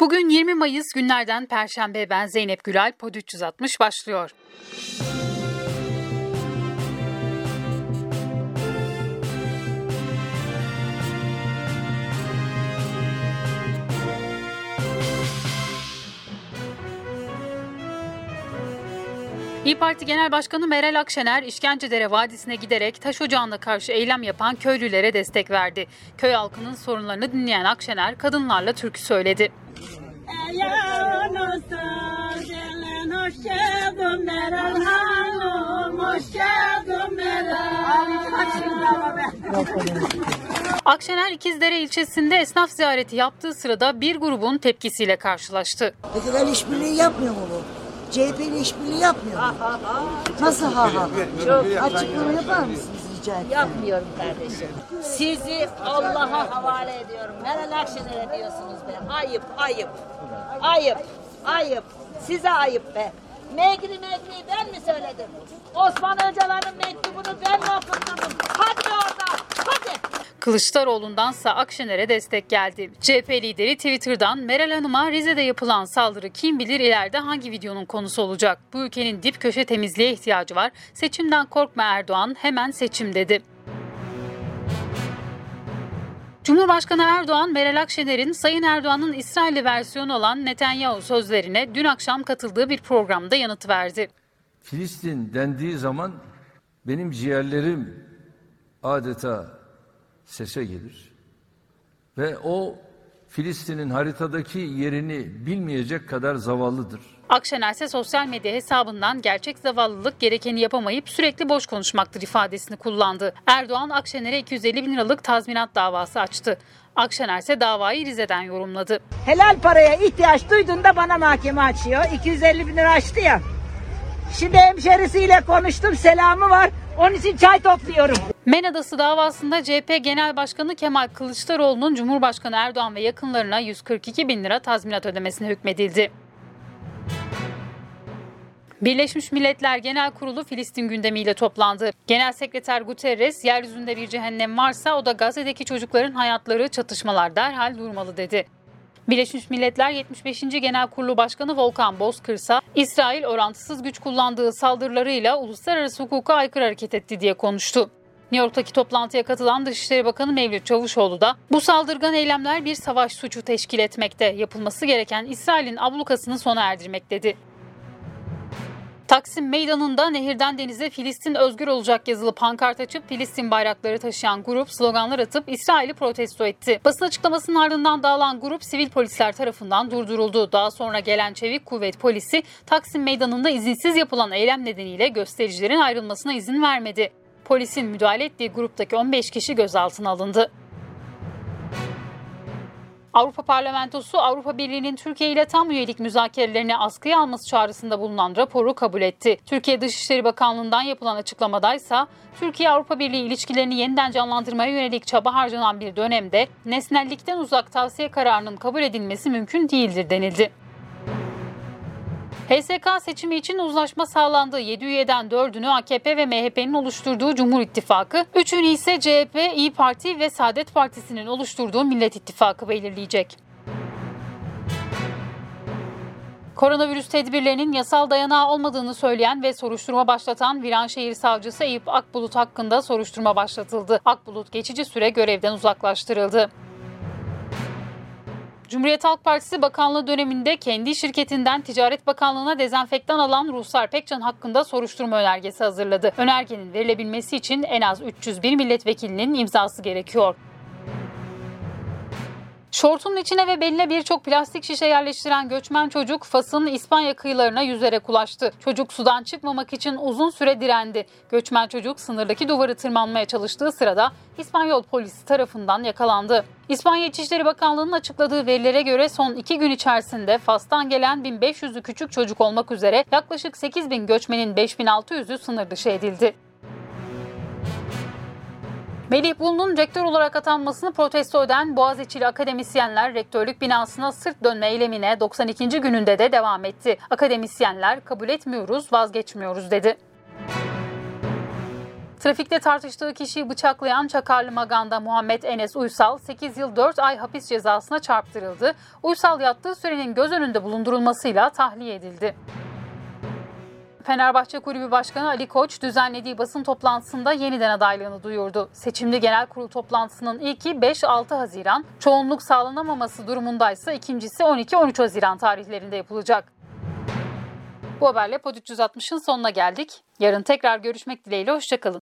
Bugün 20 Mayıs günlerden Perşembe ben Zeynep Gülal Pod 360 başlıyor. İyi Parti Genel Başkanı Meral Akşener, İşkencedere Vadisi'ne giderek taş ocağına karşı eylem yapan köylülere destek verdi. Köy halkının sorunlarını dinleyen Akşener, kadınlarla türkü söyledi. Akşener İkizdere ilçesinde esnaf ziyareti yaptığı sırada bir grubun tepkisiyle karşılaştı. Federal işbirliği yapmıyor mu bu? CHP ile işbirliği yapmıyor mu? Nasıl ha ha? Açıklama yapar mısınız rica etsem? Yapmıyorum kardeşim. Sizi Allah'a havale ediyorum. Meral Akşener'e diyorsunuz be. Ayıp, ayıp. Ayıp, ayıp. Size ayıp be. Megri Megri ben mi söyledim? Osman Öcalan'ın mektubunu ben mi okuttum? Hadi oradan, hadi. Kılıçdaroğlu'ndansa Akşener'e destek geldi. CHP lideri Twitter'dan Meral Hanım'a Rize'de yapılan saldırı kim bilir ileride hangi videonun konusu olacak. Bu ülkenin dip köşe temizliğe ihtiyacı var. Seçimden korkma Erdoğan hemen seçim dedi. Cumhurbaşkanı Erdoğan, Meral Akşener'in Sayın Erdoğan'ın İsrailli versiyonu olan Netanyahu sözlerine dün akşam katıldığı bir programda yanıt verdi. Filistin dendiği zaman benim ciğerlerim adeta sese gelir. Ve o Filistin'in haritadaki yerini bilmeyecek kadar zavallıdır. Akşener ise sosyal medya hesabından gerçek zavallılık gerekeni yapamayıp sürekli boş konuşmaktır ifadesini kullandı. Erdoğan Akşener'e 250 bin liralık tazminat davası açtı. Akşener ise davayı Rize'den yorumladı. Helal paraya ihtiyaç duyduğunda bana mahkeme açıyor. 250 bin lira açtı ya. Şimdi hemşerisiyle konuştum selamı var. Onun için çay topluyorum. Men Adası davasında CHP Genel Başkanı Kemal Kılıçdaroğlu'nun Cumhurbaşkanı Erdoğan ve yakınlarına 142 bin lira tazminat ödemesine hükmedildi. Birleşmiş Milletler Genel Kurulu Filistin gündemiyle toplandı. Genel Sekreter Guterres, yeryüzünde bir cehennem varsa o da Gazze'deki çocukların hayatları çatışmalar derhal durmalı dedi. Birleşmiş Milletler 75. Genel Kurulu Başkanı Volkan Bozkırsa, İsrail orantısız güç kullandığı saldırılarıyla uluslararası hukuka aykırı hareket etti diye konuştu. New York'taki toplantıya katılan Dışişleri Bakanı Mevlüt Çavuşoğlu da bu saldırgan eylemler bir savaş suçu teşkil etmekte. Yapılması gereken İsrail'in ablukasını sona erdirmek dedi. Taksim Meydanı'nda nehirden denize Filistin özgür olacak yazılı pankart açıp Filistin bayrakları taşıyan grup sloganlar atıp İsrail'i protesto etti. Basın açıklamasının ardından dağılan grup sivil polisler tarafından durduruldu. Daha sonra gelen Çevik Kuvvet polisi Taksim Meydanı'nda izinsiz yapılan eylem nedeniyle göstericilerin ayrılmasına izin vermedi. Polisin müdahale ettiği gruptaki 15 kişi gözaltına alındı. Avrupa Parlamentosu Avrupa Birliği'nin Türkiye ile tam üyelik müzakerelerini askıya alması çağrısında bulunan raporu kabul etti. Türkiye Dışişleri Bakanlığı'ndan yapılan açıklamadaysa Türkiye Avrupa Birliği ilişkilerini yeniden canlandırmaya yönelik çaba harcanan bir dönemde nesnellikten uzak tavsiye kararının kabul edilmesi mümkün değildir denildi. HSK seçimi için uzlaşma sağlandı. 7 üyeden 4'ünü AKP ve MHP'nin oluşturduğu Cumhur İttifakı, 3'ünü ise CHP, İyi Parti ve Saadet Partisi'nin oluşturduğu Millet İttifakı belirleyecek. Koronavirüs tedbirlerinin yasal dayanağı olmadığını söyleyen ve soruşturma başlatan Viranşehir Savcısı Eyüp Akbulut hakkında soruşturma başlatıldı. Akbulut geçici süre görevden uzaklaştırıldı. Cumhuriyet Halk Partisi Bakanlığı döneminde kendi şirketinden Ticaret Bakanlığı'na dezenfektan alan Ruhsar Pekcan hakkında soruşturma önergesi hazırladı. Önergenin verilebilmesi için en az 301 milletvekilinin imzası gerekiyor. Şortunun içine ve beline birçok plastik şişe yerleştiren göçmen çocuk Fas'ın İspanya kıyılarına yüzerek ulaştı. Çocuk sudan çıkmamak için uzun süre direndi. Göçmen çocuk sınırdaki duvarı tırmanmaya çalıştığı sırada İspanyol polisi tarafından yakalandı. İspanya İçişleri Bakanlığı'nın açıkladığı verilere göre son iki gün içerisinde Fas'tan gelen 1500'ü küçük çocuk olmak üzere yaklaşık 8000 göçmenin 5600'ü sınır dışı edildi. Melih Bulu'nun rektör olarak atanmasını protesto eden Boğaziçi'li akademisyenler rektörlük binasına sırt dönme eylemine 92. gününde de devam etti. Akademisyenler kabul etmiyoruz, vazgeçmiyoruz dedi. Trafikte tartıştığı kişiyi bıçaklayan Çakarlı Maganda Muhammed Enes Uysal 8 yıl 4 ay hapis cezasına çarptırıldı. Uysal yattığı sürenin göz önünde bulundurulmasıyla tahliye edildi. Fenerbahçe Kulübü Başkanı Ali Koç düzenlediği basın toplantısında yeniden adaylığını duyurdu. Seçimli genel kurul toplantısının ilki 5-6 Haziran, çoğunluk sağlanamaması durumundaysa ikincisi 12-13 Haziran tarihlerinde yapılacak. Bu haberle Pod 360'ın sonuna geldik. Yarın tekrar görüşmek dileğiyle, hoşçakalın.